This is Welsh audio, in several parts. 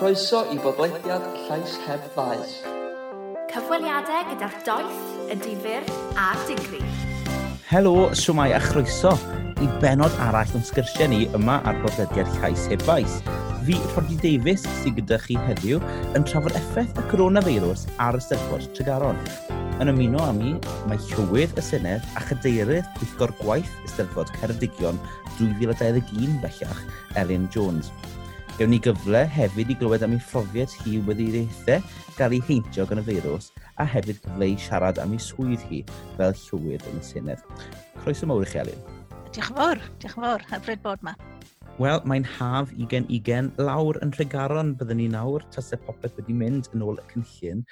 Croeso i bodlediad Llais heb faes. Cyfweliadau gyda'r doeth, y difyr a'r digri. Helo, siwmai a chroeso i benod arall yn sgyrsiau ni yma ar bodlediad Llais heb faes. Fi, Rhodri Davies, sydd gyda chi heddiw yn trafod effaith y coronavirus ar y sefyllfa Tregaron yn ymuno â mi mae Llywydd y Senedd a chydeirydd Pwyllgor Gwaith Eisteddfod Ceredigion 2021 bellach, Elin Jones. Gewn ni gyfle hefyd i glywed am ei phrofiad hi wedi ei reithau, gael ei heintio gan y feirws, a hefyd gyfle i siarad am ei swydd hi fel llywydd yn y Senedd. Croeso mawr i chi, Elin. Diolch yn fawr, diolch yn fawr, hyfryd bod yma. Wel, mae'n haf 20 lawr yn Tregaron byddwn ni nawr, tasau popeth wedi mynd yn ôl y cynllun,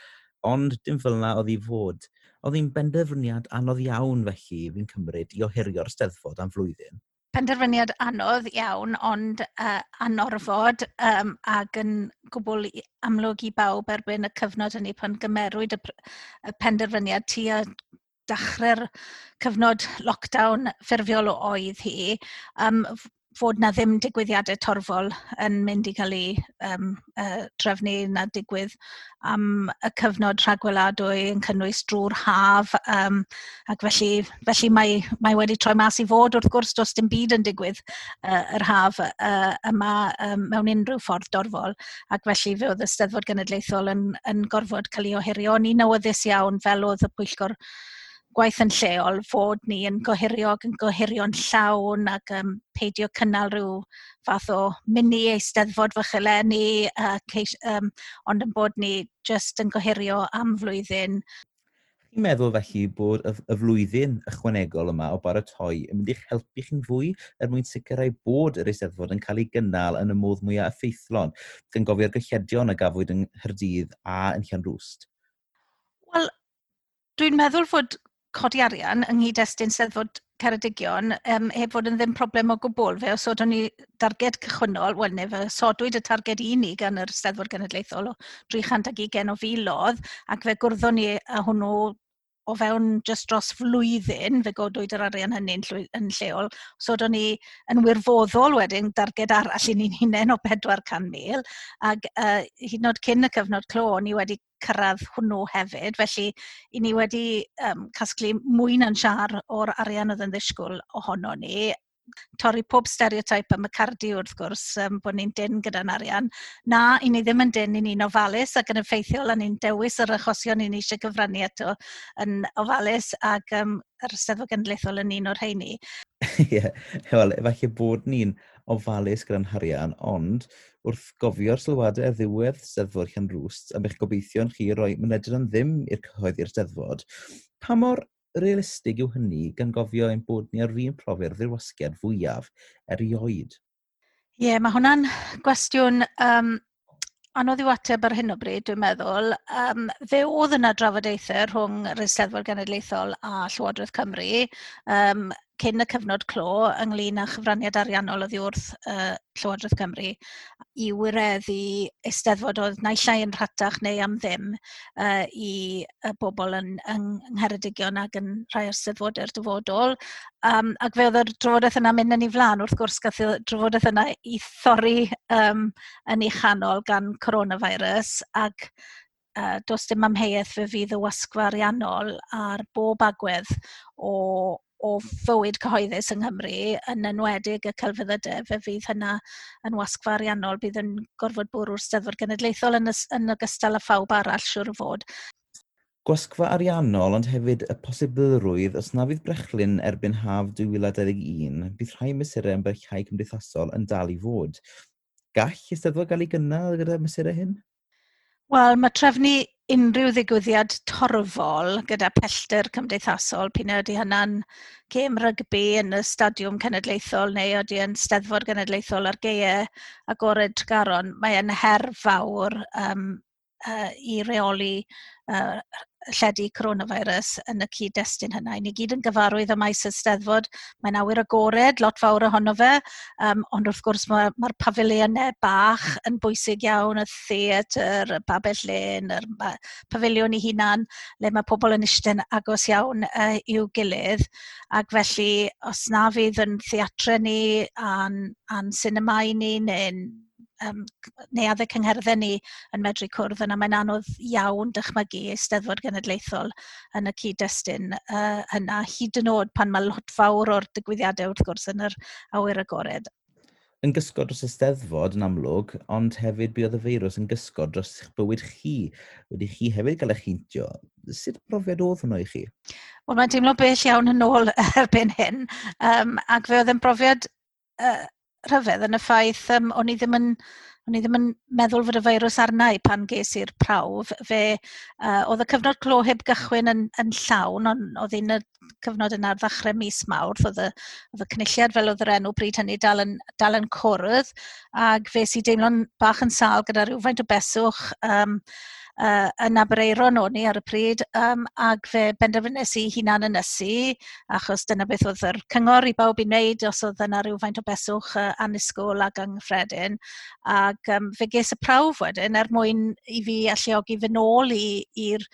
ond dim fel yna oedd hi fod. Oedd hi'n benderfyniad anodd iawn felly fi'n cymryd i ohirio'r steddfod am flwyddyn penderfyniad anodd iawn, ond uh, anorfod um, ac yn gwbl amlwg i bawb erbyn y cyfnod hynny pan gymerwyd y, y penderfyniad tu a dachrau'r cyfnod lockdown ffurfiol o oedd hi. Um, fod na ddim digwyddiadau torfol yn mynd i cael ei um, uh, trefnu na digwydd am y cyfnod rhagweladwy yn cynnwys drwy'r haf um, ac felly, felly mae, mae wedi troi mas i fod wrth gwrs does dim byd yn digwydd uh, yr haf uh, yma um, mewn unrhyw ffordd dorfol ac felly fe oedd y Steddfod Genedlaethol yn, yn gorfod cael ei ohirio. Ni newyddus iawn fel oedd y pwyllgor gwaith yn lleol fod ni yn gohirio ac yn gohirio'n llawn ac um, peidio cynnal rhyw fath o mini eisteddfod fy ni, uh, ceis, um, ond yn bod ni just yn gohirio am flwyddyn. Chi'n meddwl felly bod y, y flwyddyn ychwanegol yma o baratoi yn mynd i'ch helpu chi'n fwy er mwyn sicrhau bod yr eisteddfod yn cael ei gynnal yn y modd mwyaf effeithlon, gan gofio'r gylledion a gafwyd yng Nghyrdydd a yn Llanrwst? Wel, dwi'n meddwl fod codi arian yng nghyd-destun Steddfod Ceredigion um, heb fod yn ddim problem o gwbl. Fe os oeddwn ni darged cychwynnol, wel neu fe sodwyd y targed unig gan yr Steddfod Genedlaethol o 320 o filodd, ac fe gwrddon ni a hwnnw o fewn just dros flwyddyn, fe godwyd yr arian hynny'n yn lleol, so oeddwn ni yn wirfoddol wedyn darged arall i ni'n hunain o 400,000, ac uh, hyd yn oed cyn y cyfnod clo, ni wedi cyrraedd hwnnw hefyd. Felly, i ni hmm. wedi um, casglu mwy na'n siar o'r arian oedd yn ddisgwyl ohono ni torri pob stereotype am y cardi wrth gwrs um, bod ni'n dyn gyda'n arian. Na, i ni ddim yn dyn, i ni'n ofalus ac yn effeithiol a ni'n dewis yr achosion i ni eisiau gyfrannu eto yn ofalus ac um, yr Eisteddfod Genedlaethol yn un o'r rheini. Ie, yeah. wel, efallai bod ni'n ofalus gyda'n harian, ond wrth gofio'r sylwadau a ddiwedd steddfod Llan Rwst am eich gobeithio'n chi roi mynediad yn ddim i'r cyhoedd i'r steddfod, pa mor realistig yw hynny gan gofio ein bod ni ar un profi'r ddirwasgiad fwyaf erioed? Ie, yeah, mae hwnna'n gwestiwn um, anodd i'w ateb ar hyn o bryd, dwi'n meddwl. Um, fe oedd yna drafodaethau rhwng yr Eisteddfod Genedlaethol a Llywodraeth Cymru. Um, cyn y cyfnod clo ynglyn â chyfraniad ariannol oddi wrth uh, Llywodraeth Cymru i wireddu eisteddfod oedd naillai yn rhatach neu am ddim uh, i y bobl yn, yng Ngheredigion ac yn rhai o'r steddfodau'r dyfodol. Um, ac fe oedd y drafodaeth yna mynd yn ei flan wrth gwrs gath y drafodaeth yna i thorri um, yn ei chanol gan coronavirus ac uh, does dim amheuaeth fe fydd y wasgfa ariannol ar bob agwedd o, o fywyd cyhoeddus yng Nghymru, yn enwedig y celfyddydau, fe fydd hynna yn wasg fariannol, bydd yn gorfod bwrw'r steddfod genedlaethol yn, yn ogystal â phawb arall siwr o fod gwasgfa ariannol ond hefyd y posibilrwydd os na fydd brechlyn erbyn haf 2021, bydd rhai mesurau yn berchiau cymdeithasol yn dal i fod. Gall y steddfod gael ei gynnal gyda mesurau hyn? Wel, mae trefnu unrhyw ddigwyddiad torfol gyda pellter cymdeithasol, p'un ydy hynna'n gêm rygbi yn y stadiwm cenedlaethol neu ydy yn steddfod genedlaethol ar geiau e agored Tregaron, mae e'n her fawr um, uh, i reoli uh, lledu coronavirus yn y cyd-destun hynna. I ni gyd yn gyfarwydd y maes ysteddfod, mae'n awyr agored, lot fawr ohono fe, um, ond wrth gwrs mae'r ma, pafiliynau bach yn bwysig iawn, y theatr, y babell len, y pafiliwn i hunan, le mae pobl yn eistedd agos iawn uh, i'w gilydd, ac felly os na fydd yn theatre ni, a'n, an sinemau ni, neu'n um, neuaddau cyngherddau ni yn medru cwrdd yna. Mae'n anodd iawn dychmygu Eisteddfod Genedlaethol yn y cyd-destun uh, hynna, hyd yn oed pan mae lot fawr o'r digwyddiadau wrth gwrs yn yr awyr agored yn gysgod dros y steddfod yn amlwg, ond hefyd bydd y feirws yn gysgod dros eich bywyd chi. Wedi chi hefyd gael eich heintio. Sut brofiad oedd hwnnw i chi? Wel, mae'n teimlo bell iawn yn ôl erbyn hyn. Um, ac fe oedd yn brofiad uh, rhyfedd yn y ffaith um, o'n i ddim yn o'n i ddim yn meddwl fod y feirws arna i pan ges i'r prawf. Fe, uh, oedd y cyfnod cloheb gychwyn yn, yn llawn, ond oedd un y cyfnod yna ar ddechrau mis Mawrth, oedd y, oedd y cynulliad fel oedd yr enw bryd hynny dal yn, dal yn cwrdd, ac fe si deimlo'n bach yn sal gyda rhywfaint o beswch um, uh, yn Abereiron o'n i ar y pryd, um, ac fe benderfynnes i hunan yn ysu, achos dyna beth oedd yr cyngor i bawb i wneud os oedd yna rhywfaint o beswch uh, anusgol ac anghyffredin. Ac um, fe ges y prawf wedyn er mwyn i fi alluogi fy nôl i'r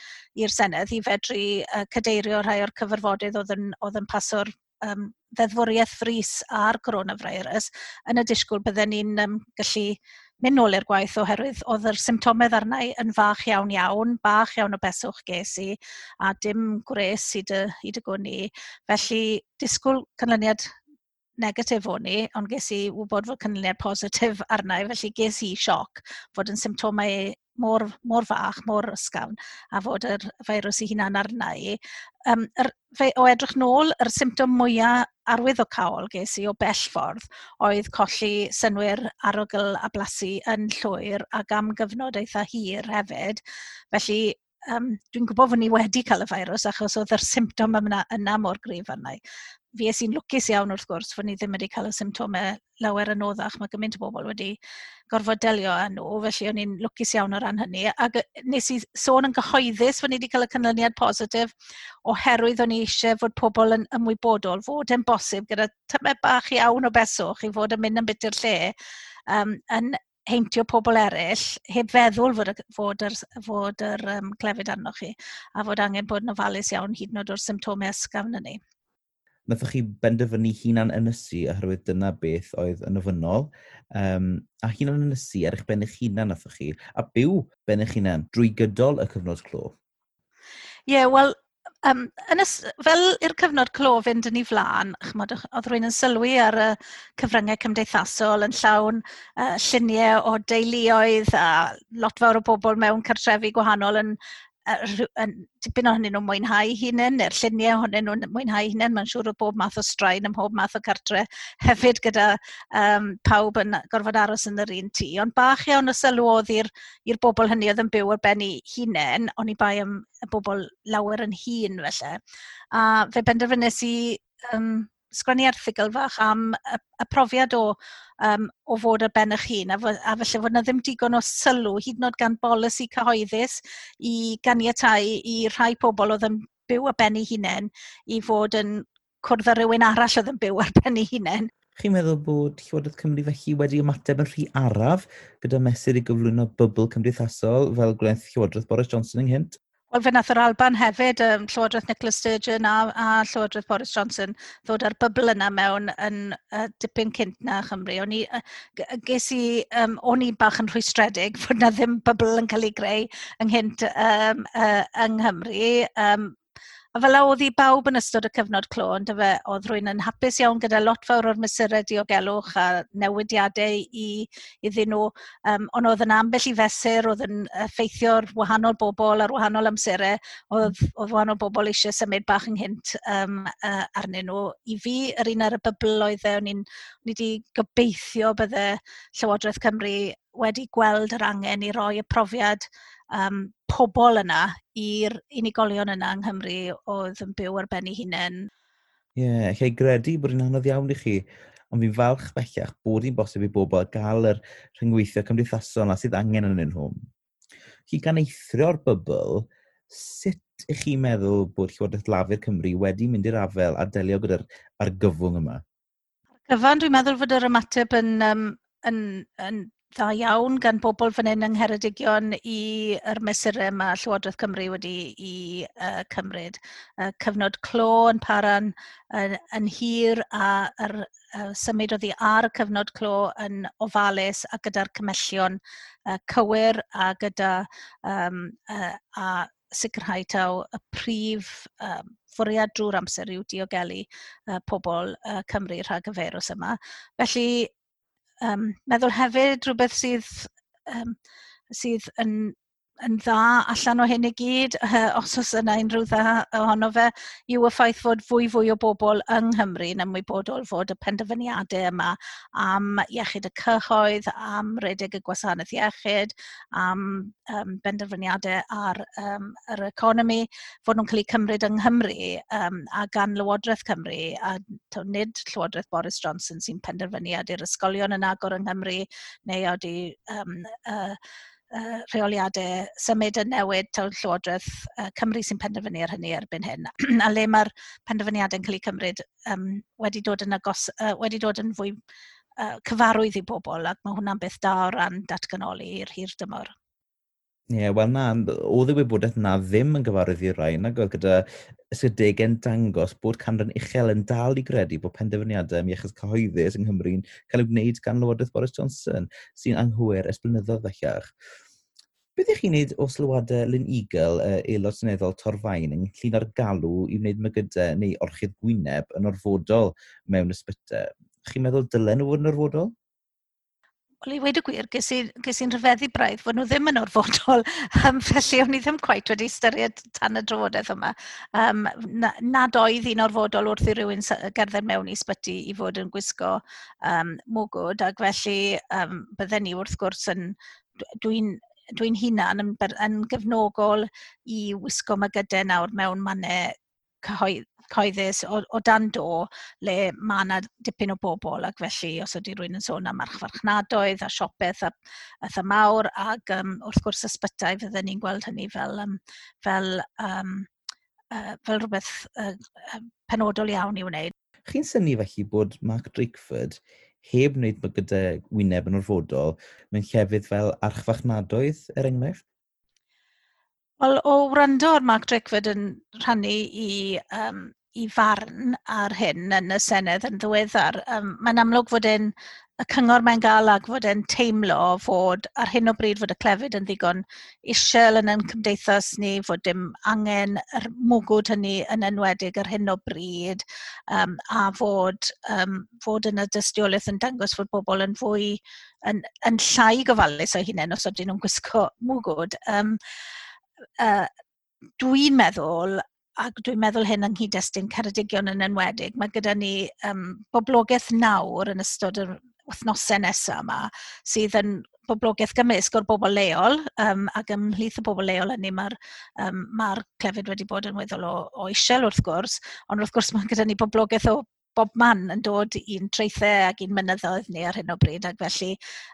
Senedd i fedru uh, cadeirio rhai o'r cyfarfodydd oedd yn, oedd yn paso'r um, ddeddfwriaeth frys a'r coronavirus yn y disgwyl bydden ni'n um, gallu mynd nôl i'r gwaith oherwydd oedd yr symptomedd ddarna i yn fach iawn iawn, bach iawn o beswch ges i, a dim gwres i dy, i dy gwni. Felly, disgwyl canlyniad negatif o'n i, ond ges i wybod fod cynlyniad positif arna i, felly ges i sioc fod yn symptomau mor, mor fach, mor ysgafn, a fod yr feirws i hunan arna i. Um, er, fe, o edrych nôl, yr symptom mwyaf arwyddocaol ges i o bell ffordd oedd colli synwyr arogl a blasu yn llwyr ac am gyfnod eitha hir hefyd. Felly um, dwi'n gwybod fod ni wedi cael y feirws achos oedd yr symptom yna, yna mor grif arna i fi es i'n lwcus iawn wrth gwrs fod ni ddim wedi cael y symptomau lawer yn oddach. Mae gymaint o bobl wedi gorfod delio â nhw, felly o'n i'n lwcus iawn o ran hynny. Ac nes i sôn yn gyhoeddus fod ni wedi cael y canlyniad positif oherwydd o'n i eisiau fod pobl yn ymwybodol, fod yn bosib gyda tymau bach iawn o beswch i fod yn mynd yn byty'r lle um, yn heintio pobl eraill heb feddwl fod, fod yr, fod yr um, clefyd arnoch chi a fod angen bod yn ofalus iawn hyd yn oed o'r symptomau ysgafn yn ni. Nathoch chi benderfynu hunan ynysu oherwydd dyna beth oedd yn ofynol. Um, a hunan ynysu ar eich ben eich hunan nathoch chi. A byw ben eich hunan drwy gydol y cyfnod clo. Ie, yeah, wel, um, yn ys, fel i'r cyfnod clo fynd yn ei flaen, chmod, oedd rwy'n yn sylwi ar y cyfryngau cymdeithasol yn llawn uh, lluniau o deuluoedd a lot fawr o bobl mewn cartrefi gwahanol yn dipyn ohonyn nhw'n mwynhau hunain, neu'r lluniau ohonyn nhw'n mwynhau hunain. Mae'n siŵr o bob math o straen ym mhob math o cartre hefyd gyda um, pawb yn gorfod aros yn yr un tŷ. Ond bach iawn o sylw oedd i'r bobl hynny oedd yn byw ar ben i hunain, ond i bai am y bobl lawer yn hun felly. A fe benderfynnes i um, sgwennu erthigol fach am y, y profiad o, um, o fod ar ben eich hun, a, a felly fod yna ddim digon o sylw, hyd yn oed gan bolisi cyhoeddus i ganiatau i rhai pobl oedd yn byw ar ben eu hunain i fod yn cwrdd â rhywun arall oedd yn byw ar ben eu hunain. Chi'n meddwl bod Llywodraeth Cymru felly wedi ymateb yn rhy araf gyda mesur i gyflwyno bybl cymdeithasol fel gwnaeth Llywodraeth Boris Johnson ynghynt? Wel, fe nath yr Alban hefyd, um, Llywodraeth Nicola Sturgeon a, a Llywodraeth Boris Johnson ddod ar bybl yna mewn yn uh, dipyn cynt na Chymru. O'n i, uh, ges i, um, o'n i bach yn rhwystredig fod na ddim bybl yn cael ei greu ynghynt um, uh, yng Nghymru. Um, A fel oedd i bawb yn ystod y cyfnod clo, ond fe, oedd rwy'n yn hapus iawn gyda lot fawr o'r mesurau diogelwch a newidiadau i, iddyn nhw. Um, ond oedd yn ambell i fesur, oedd yn effeithio'r wahanol bobl ar wahanol amserau, oedd, oedd wahanol bobl eisiau symud bach ynghynt um, uh, arnyn nhw. I fi, yr un ar y bybl oedd e, o'n i wedi gobeithio bydde Llywodraeth Cymru wedi gweld yr angen i roi y profiad um, pobl yna i'r unigolion yna yng Nghymru oedd yn byw ar ben eu hunain. Ie, yeah, chi'n gredu bod yn anodd iawn i chi, ond fi'n falch bellach bod hi'n bosib i bobl gael yr rhyngweithio cymdeithasol na sydd angen yn nhw. Chi gan eithrio'r bybl, sut ych chi'n meddwl bod Llywodraeth Lafur Cymru wedi mynd i'r afel a delio gyda'r argyfwng yma? Ar gyfan, dwi'n meddwl fod yr ymateb yn, um, yn, yn dda iawn gan bobl fan hyn yng Ngheredigion i yr mesurau mae Llywodraeth Cymru wedi i uh, cymryd. Uh, cyfnod clo yn paran yn, yn hir a yr, uh, symud oddi ar y cyfnod clo yn ofalus a gyda'r cymellion uh, cywir a gyda um, uh, a sicrhau taw y prif um, fwriad drwy'r amser yw diogelu uh, pobl uh, Cymru rhag y ferws yma. Felly um, meddwl hefyd rhywbeth sydd, um, sydd yn yn dda allan o hyn i gyd, os oes yna unrhyw dda ohono fe, yw y ffaith fod fwy fwy o bobl yng Nghymru yn ymwybodol fod y penderfyniadau yma am iechyd y cyhoedd, am redeg y gwasanaeth iechyd, am um, benderfyniadau ar um, yr economi, fod nhw'n cael eu cymryd yng Nghymru um, a gan Lywodraeth Cymru, a to, nid Llywodraeth Boris Johnson sy'n penderfynu i'r ysgolion yn agor yng Nghymru, neu ydy um, uh, uh, rheoliadau symud y newid taw Llywodraeth uh, Cymru sy'n penderfynu ar hynny erbyn hyn. a le mae'r penderfyniadau yn cael eu cymryd um, wedi, dod yn agos, uh, wedi dod yn fwy uh, cyfarwydd i bobl ac mae hwnna'n beth da o ran datganoli i'r hir dymor. Ie, yeah, wel na, oedd y wybodaeth na ddim yn gyfarwydd i'r rhain, nag oedd gyda ysgydegau'n dangos bod canran uchel yn dal i gredu bod penderfyniadau am iechyd cyhoeddus yng Nghymru'n cael ei wneud gan Lywodraeth Boris Johnson, sy'n anghywir ers blynyddoedd ddechach. Beth ych chi'n neud o sylwadau Lyn Eagle, aelod syneddol Torfain, yn llun ar galw i wneud mygydau neu orchydd gwyneb yn orfodol mewn ysbytau? Chi'n meddwl dylen nhw fod yn orfodol? Wel, i weid y gwir, ges i'n rhyfeddu braidd fod nhw ddim yn orfodol, um, felly o'n i ddim quite wedi ystyried tan y drafodaeth yma. Um, na, nad oedd un orfodol wrth i rywun gerdded mewn i sbyty i fod yn gwisgo um, mwgwd, ac felly um, bydden ni wrth gwrs yn... Dwi'n dwi'n hunan yn, yn gefnogol i wisgo mygydau nawr mewn mannau cyhoedd cyhoeddus o, o dan do le mae yna dipyn o bobl ac felly os ydy rhywun yn sôn am archfarchnadoedd a siopeth a, a thymawr ac um, wrth gwrs ysbytau fydden ni'n gweld hynny fel, um, fel, um, uh, fel rhywbeth uh, penodol iawn i wneud. Chi'n syni felly bod Mark Drakeford heb wneud bod gyda wyneb yn orfodol mewn llefydd fel archfarchnadoedd er enghraifft? Wel, o wrando ar Mark Drakeford yn rhannu i, um, i farn ar hyn yn y Senedd yn ddiweddar, um, mae'n amlwg fod e'n y cyngor mae'n gael ac fod e'n teimlo fod ar hyn o bryd fod y clefyd yn ddigon isiel yn yn cymdeithas ni, fod dim angen yr mwgwd hynny yn enwedig ar hyn o bryd um, a fod, um, fod yn y dystiolaeth yn dangos fod bobl yn fwy yn, yn llai gofalus o hunain os ydyn nhw'n gwisgo mwgwd. Um, uh, dwi'n meddwl, ac dwi'n meddwl hyn yng nghyd-destun Ceredigion yn enwedig, mae gyda ni um, boblogaeth nawr yn ystod yr wythnosau nesaf yma, sydd yn boblogaeth gymysg o'r bobl leol, um, ac ymhlith y bobl leol hynny mae'r um, mae clefyd wedi bod yn weddol o, o eisiau wrth gwrs, ond wrth gwrs mae gyda ni boblogaeth o bob man yn dod i'n treithau ac i'n mynyddoedd ni ar hyn o bryd ac felly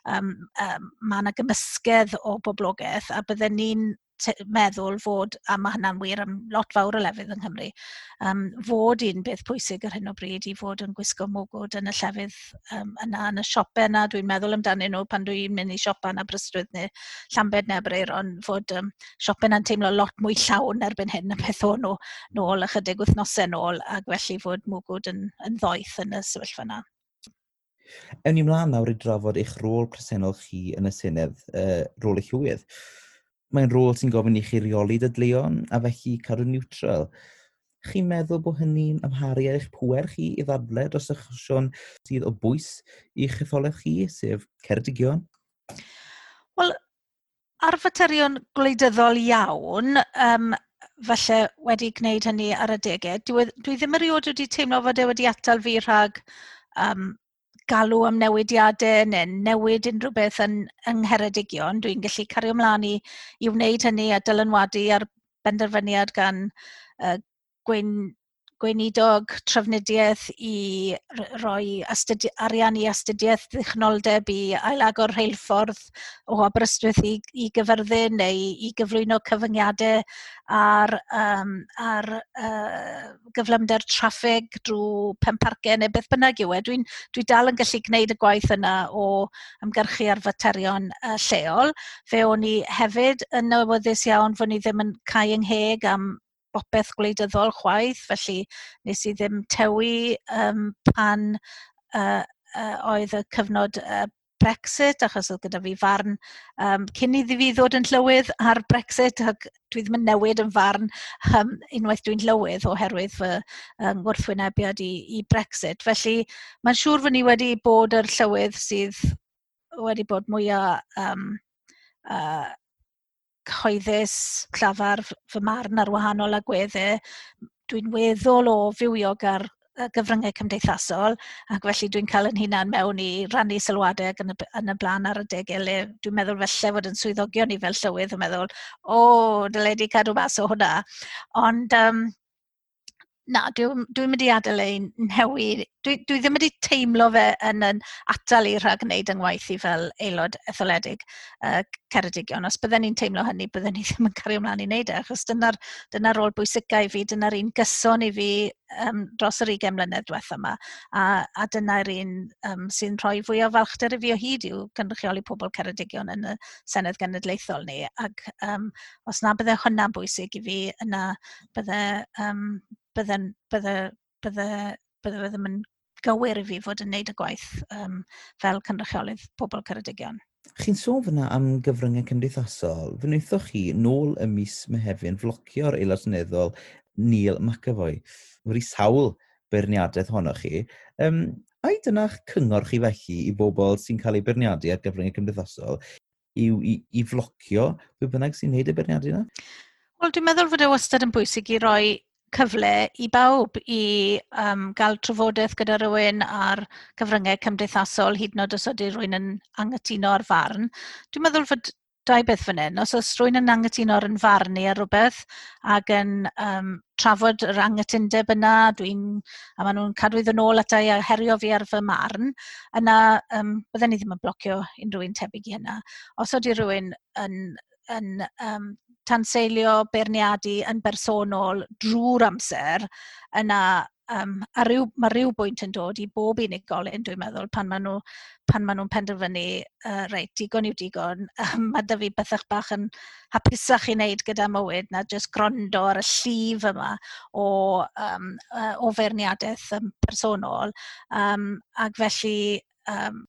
um, um, mae yna gymysgedd o boblogaeth a bydden ni'n meddwl fod, a mae hynna'n wir am lot fawr o lefydd yng Nghymru, um, fod un beth pwysig ar hyn o bryd i fod yn gwisgo mwgwd yn y llefydd um, yna, yn y siopau yna. Dwi'n meddwl amdanyn nhw pan dwi'n mynd i siopa yn Aberystwyth neu llambed nebryr, ond fod um, siopau yna'n teimlo lot mwy llawn erbyn hyn y beth o'n nhw nôl ychydig wythnosau nôl, ac felly fod mwgwd yn, yn ddoeth yn y sefyllfa yna. Ewn ni mlaen nawr i drafod eich rôl presennol chi yn y Senedd, uh, rôl eich hywydd mae'n rôl sy'n gofyn i chi reoli dydleon a felly cadw neutral. Chi'n meddwl bod hynny'n amharu ar eich pwer chi i ddadle dros y chosion sydd o bwys i etholaeth chi, sef Ceredigion? Wel, ar faterion gwleidyddol iawn, um, falle wedi gwneud hynny ar adegau, dwi, e, dwi ddim erioed wedi teimlo fod e wedi atal fi rhag um, galw am newidiadau neu newid unrhyw beth yn, yng Ngheredigion, dwi'n gallu cario ymlaen i, i wneud hynny a dylanwadu ar benderfyniad gan uh, Gwyn gweinidog trafnidiaeth i roi astudi arian i astudiaeth ddechnoldeb i ailagor rheilffordd o Aberystwyth i, i gyfyrddin neu i gyflwyno cyfyngiadau ar, um, ar uh, gyflymder traffig drwy pemparcau neu beth bynnag yw e. Dwi'n dwi dal yn gallu gwneud y gwaith yna o ymgyrchu arfaterion uh, lleol. Fe o'n i hefyd yn newyddus iawn fod ni ddim yn cael yng ngheg am bopeth gwleidyddol chwaith, felly nes i ddim tewi um, pan uh, uh, oedd y cyfnod uh, Brexit, achos oedd gyda fi farn um, cyn iddi fi ddod yn llywydd ar Brexit, ac dwi ddim yn newid yn farn um, unwaith dwi'n llywydd oherwydd fy um, gwrthwynebiad i, i Brexit. Felly mae'n siŵr fy ni wedi bod yr llywydd sydd wedi bod mwyaf um, uh, cyhoeddus, llafar fy marn ar wahanol agweddau. E, dwi'n weddol o fywiog ar gyfryngau cymdeithasol ac felly dwi'n cael yn hunan mewn i rannu sylwadau yn y, yn y blaen ar y degau le dwi'n meddwl felly fod yn swyddogion i fel llywydd yn meddwl o, dyle di cadw mas o hwnna. Ond um, na, dwi'n dwi mynd i adael ei nhewi. Dwi, dwi ddim wedi teimlo fe yn yn atal i rhag wneud yng ngwaith i fel aelod etholedig uh, Ceredigion. Os bydden ni'n teimlo hynny, bydden ni ddim yn cario ymlaen i wneud e, achos dyna'r dyna rôl bwysicau i fi, dyna'r un gyson i fi um, dros yr 20 mlynedd diwethaf yma, a, a dyna'r un um, sy'n rhoi fwy o falchder i fi o hyd i'w cynrychioli pobl Ceredigion yn y Senedd Genedlaethol ni, ac um, os na bydde hwnna'n bwysig i fi, yna bydde um, bydden, bydde, bydde, bydde fe ddim yn gywir i fi fod yn neud y gwaith um, fel cynrychiolydd pobl Ceredigion. Chi'n sôn fyna am gyfryngau cymdeithasol. Fy wnaethoch chi nôl y mis Mehefin flocio'r aelod seneddol Neil McAvoy. Wedi sawl beirniadaeth honnoch chi. Um, a'i dyna'ch cyngor chi felly i bobl sy'n cael eu beirniadu ar gyfryngau cymdeithasol i, i, i flocio pwy bynnag sy'n neud y beirniadu yna? Wel, dwi'n meddwl fod e wastad yn bwysig i roi cyfle i bawb i um, gael trafodaeth gyda rhywun ar cyfryngau cymdeithasol, hyd yn oed os ydy rhywun yn angytuno ar farn. Dwi'n meddwl fod dau beth fan hyn. Os oes rhywun yn angytuno ar yn farnu ar rhywbeth ac yn um, trafod yr angytundeb yna, dwi'n, a maen nhw'n cadw iddyn ôl ata i a herio fi ar fy marn, yna um, bydden ni ddim yn blocio unrhyw un tebyg i hynna. Os ydy rhywun yn, yn um, tanseilio beirniadu yn bersonol drwy'r amser yna um, a ryw, mae rhyw bwynt yn dod i bob unigolyn, dwi'n meddwl, pan maen nhw, pan maen nhw'n penderfynu, uh, reit, digon yw digon, um, mae dy fi bethach bach yn hapusach i wneud gyda mywyd na jyst grondo ar y llif yma o, um, uh, o feirniadaeth um, personol. Um, ac felly, um,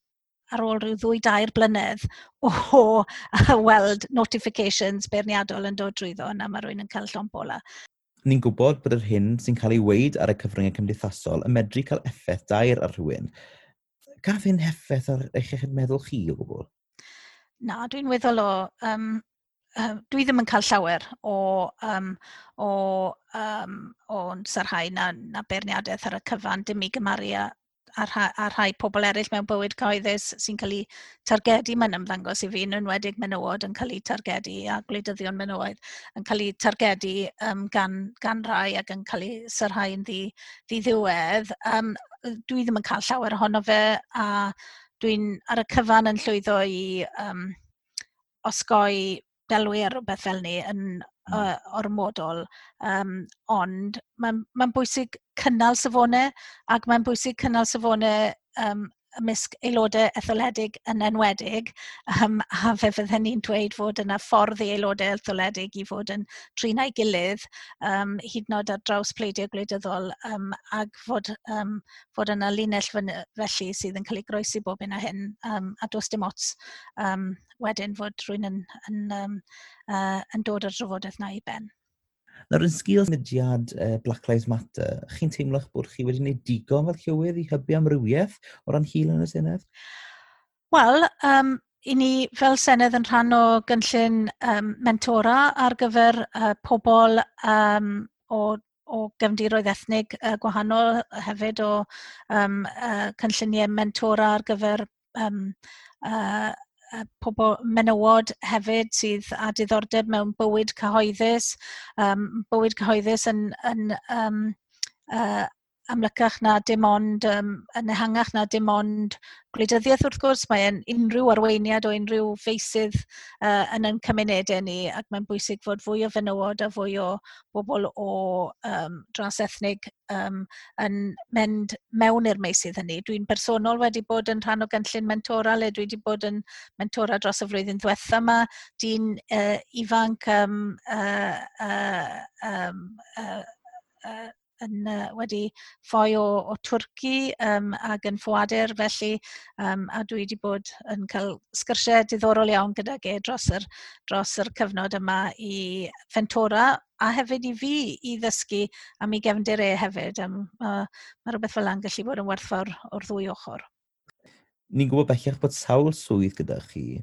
ar ôl rhyw ddwy dair blynedd o weld notifications beirniadol yn dod drwyddo yna mae rhywun yn cael llon bola. Ni'n gwybod bod yr hyn sy'n cael ei weid ar y cyfryngau cymdeithasol yn medru cael effaith dair ar rhywun. Gaf hyn effaith ar eich eich meddwl chi o gwbl? Na, dwi'n weddol o... Um, um, dwi ddim yn cael llawer o, um, o, um, o'n sarhau na, na beirniadaeth ar y cyfan dim i gymaru a, rha, a rhai pobl eraill mewn bywyd cyhoeddus sy'n cael ei targedu mae'n ymddangos i fi, yn enwedig menywod yn cael ei targedu a gwleidyddion menywod yn cael ei targedu um, gan, gan rai ac yn cael eu syrhau'n ddi, ddi ddiwedd. Um, dwi ddim yn cael llawer ohono fe a dwi'n ar y cyfan yn llwyddo i um, osgoi delwi ar rhywbeth fel ni yn, mm. uh, ormodol. Um, ond mae'n ma, bwysig cynnal safonau ac mae'n bwysig cynnal safonau um, ymysg aelodau etholedig yn enwedig, um, a fe fydden ni'n dweud fod yna ffordd i aelodau etholedig i fod yn trinau gilydd, um, hyd nod ar draws pleidiau gwleidyddol, um, ac fod, um, fod yna linell felly sydd yn cael ei groesi bob un a hyn, um, a dos dim ots um, wedyn fod rhywun yn, yn, um, uh, yn dod o'r drafodaeth na i ben. Nawr, yn sgil symudiad uh, Black Lives Matter, chi'n teimlo'ch bod chi wedi gwneud digon fel llywydd i hybu amrywiaeth o ran hil yn y Senedd? Wel, um, i ni fel Senedd yn rhan o gynllun um, mentora ar gyfer uh, pobl um, o o gefndiroedd ethnig uh, gwahanol hefyd o um, uh, cynlluniau mentora ar gyfer um, uh, pobl menywod hefyd sydd â diddordeb mewn bywyd cyhoeddus, um, bywyd cyhoeddus yn, yn um, uh, amlycach na dim ond, um, yn ehangach na dim ond gwleidyddiaeth wrth gwrs, mae unrhyw arweiniad o unrhyw feisydd uh, yn yn cymunedau ni ac mae'n bwysig fod fwy o fenywod a fwy o bobl o um, dras ethnig um, yn mynd mewn i'r meisydd hynny. Dwi'n bersonol wedi bod yn rhan o gynllun mentora le dwi wedi bod yn mentora dros y flwyddyn ddiwetha yma. Dwi'n uh, ifanc um, uh, uh, um, uh, uh, yn, uh, wedi ffoi o, o Twrci um, ac yn ffoadur felly um, a dwi wedi bod yn cael sgyrsiau diddorol iawn gyda ge dros yr, dros yr cyfnod yma i Fentora a hefyd i fi i ddysgu am ei gefndir e hefyd. Um, uh, mae rhywbeth fel yna'n gallu bod yn werthfawr o'r ddwy ochr. Ni'n gwybod bellach bod sawl swydd gyda chi.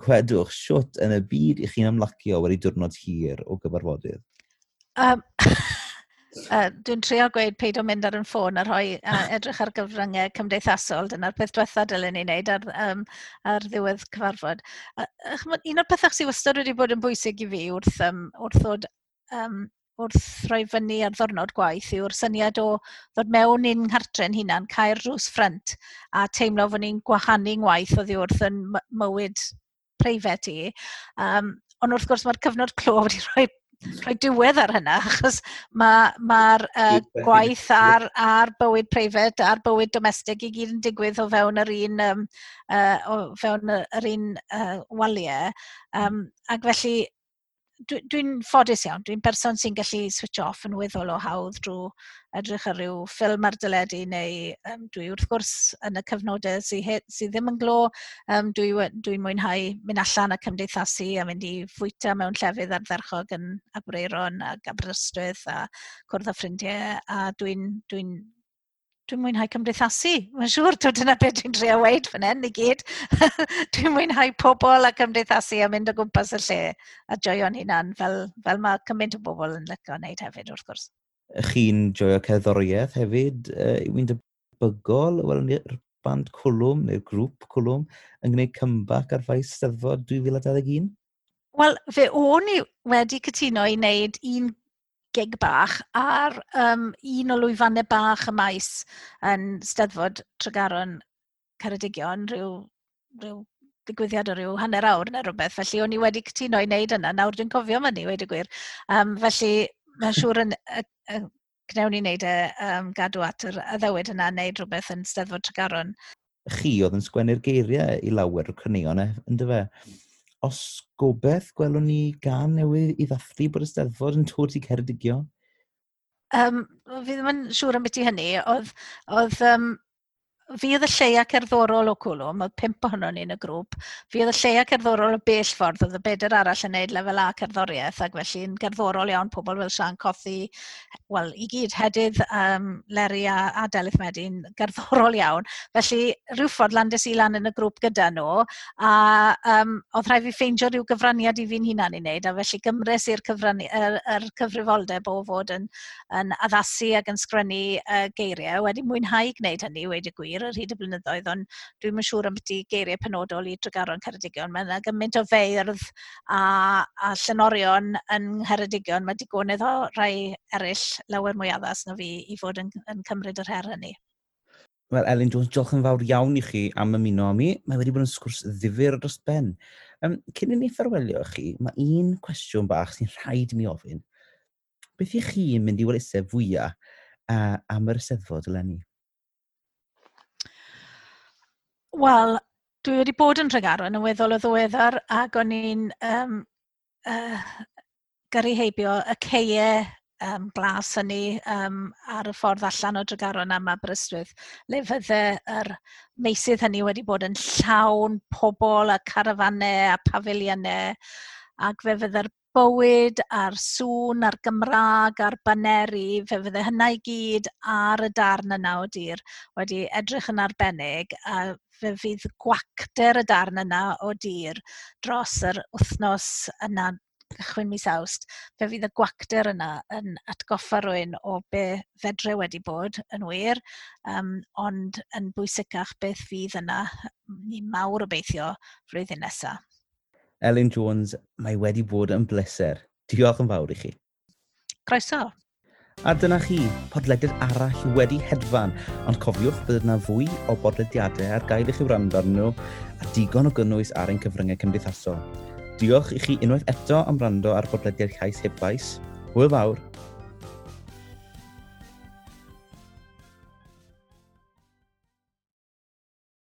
Cwedwch, siwt yn y byd i chi'n amlacio wedi diwrnod hir o gyfarfodydd? Um, Uh, Dwi'n trio gweud peidio mynd ar yn ffôn a rhoi uh, edrych ar gyfryngau cymdeithasol. Dyna'r peth diwetha dylen ni wneud ar, um, ar ddiwedd cyfarfod. Uh, un o'r pethau sydd wastad wedi bod yn bwysig i fi wrth, um, wrth, ddod, um, wrth rhoi fyny ar ddwrnod gwaith yw'r syniad o ddod mewn i'n nghartre'n hunan, cael rhws ffrant a teimlo fod ni'n gwahanu'n waith oddi wrth yn mywyd preifet i. Um, ond wrth gwrs mae'r cyfnod clo wedi rhoi rhoi diwedd ar hynna, achos mae'r ma uh, gwaith ar, ar bywyd preifat a'r bywyd domestig i gyd yn digwydd o fewn yr un, um, uh, o fewn yr un uh, waliau. Um, ac felly dwi'n dwi, ffodus iawn, dwi'n person sy'n gallu switch off yn weddol o hawdd drwy edrych ar ryw ffilm ar dyledu neu um, dwi wrth gwrs yn y cyfnodau sydd sy, ddim yn glo, um, dwi'n dwi, mwynhau mynd allan a cymdeithasu a mynd i fwyta mewn llefydd ardderchog yn Abreiron a Aberystwyth a cwrdd â ffrindiau a dwi'n dwi, dwi'n mwynhau cymdeithasu. Mae'n siŵr, to dyna beth dwi'n trio weid fan hyn i gyd. dwi'n mwynhau pobl a cymdeithasu a mynd o gwmpas y lle a joio'n hunan fel, fel mae cymaint o bobl yn lygo wneud hefyd wrth gwrs. Chi'n joio cerddoriaeth hefyd, uh, yw'n debygol, wel, ni'r band cwlwm neu'r grŵp cwlwm yn gwneud cymbac ar faes steddfod 2021? Wel, fe o'n i wedi cytuno i wneud un gig bach ar um, un o lwyfannau bach y maes yn steddfod Tregaron Ceredigion, rhyw, rhyw digwyddiad o ryw hanner awr neu rhywbeth, felly o'n i wedi cytuno i wneud yna, nawr dwi'n cofio fyny wedi gwir. Um, felly mae'n siŵr yn, y, y, gnewn ni wneud y um, gadw at yr addewid yna, wneud rhywbeth yn steddfod Tregaron. Chi oedd yn sgwennu'r geiriau i lawer o cynnion, e, ynddo fe? os gobeith gwelwn ni gan newydd i ddathlu bod y steddfod yn tod i Ceredigion? Um, fi ddim yn siŵr am beth i hynny. Oedd, oedd um, fi oedd y lleia cerddorol o cwlwm, oedd pimp ohono ni yn y grŵp, fi oedd y lleia cerddorol o bell ffordd, oedd y bedr arall yn neud lefel A cerddoriaeth, ac felly'n cerddorol iawn pobl fel Sian Cothi, wel, i gyd, hedydd um, Leri a, a Delyth Medin, gerddorol iawn. Felly, rhyw ffordd landes i lan yn y grŵp gyda nhw, a um, oedd rhaid fi ffeindio rhyw gyfraniad i fi'n hunan i wneud, a felly gymres i'r er, er cyfrifoldeb o fod yn, yn addasu ac yn sgrennu uh, geiriau, wedi mwynhau gwneud hynny, wedi gwir, hir ar hyd y blynyddoedd, ond dwi'n yn siŵr am beth i geiriau penodol i drygaron Ceredigion. Mae yna gymaint o feirdd a, a llenorion yn Ceredigion. Mae digonedd o rai eraill lawer mwy addas na fi i fod yn, yn cymryd yr her hynny. Wel, Elin Jones, diolch yn fawr iawn i chi am ymuno â mi. Mae wedi bod yn sgwrs ddifur dros ben. Um, cyn i ni ffarwelio chi, mae un cwestiwn bach sy'n rhaid mi ofyn. Beth i chi mynd i welaethau fwyaf uh, am yr Eisteddfod eleni? Wel, dwi wedi bod yn Tregaron yn weddol o ddiweddar ac o'n i'n um, uh, gyrru heibio y ceie um, glas hynny um, ar y ffordd allan o Dregaron am Aberystwyth, le fydde yr meisydd hynny wedi bod yn llawn pobl a carafannau a pafiliynau ac fe fydde'r bywyd, a'r sŵn, a'r Gymraeg, a'r baneri, fe fydde hynna i gyd ar y darn yna o dir wedi edrych yn arbennig a fe fydd gwacter y darn yna o dir dros yr wythnos yna cychwyn mis awst, fe fydd y gwacter yna yn atgoffa rwy'n o be fedre wedi bod yn wir, um, ond yn bwysicach beth fydd yna, ni mawr obeithio flwyddyn nesaf. Elin Jones, mae wedi bod yn bleser. Diolch yn fawr i chi. Croeso. A dyna chi, podlediad arall wedi hedfan, ond cofiwch bydd yna fwy o bodlediadau ar gael i chi wrando arnyn nhw a digon o gynnwys ar ein cyfryngau cymdeithasol. Diolch i chi unwaith eto am wrando ar bodlediad llais heb. Hwyl fawr!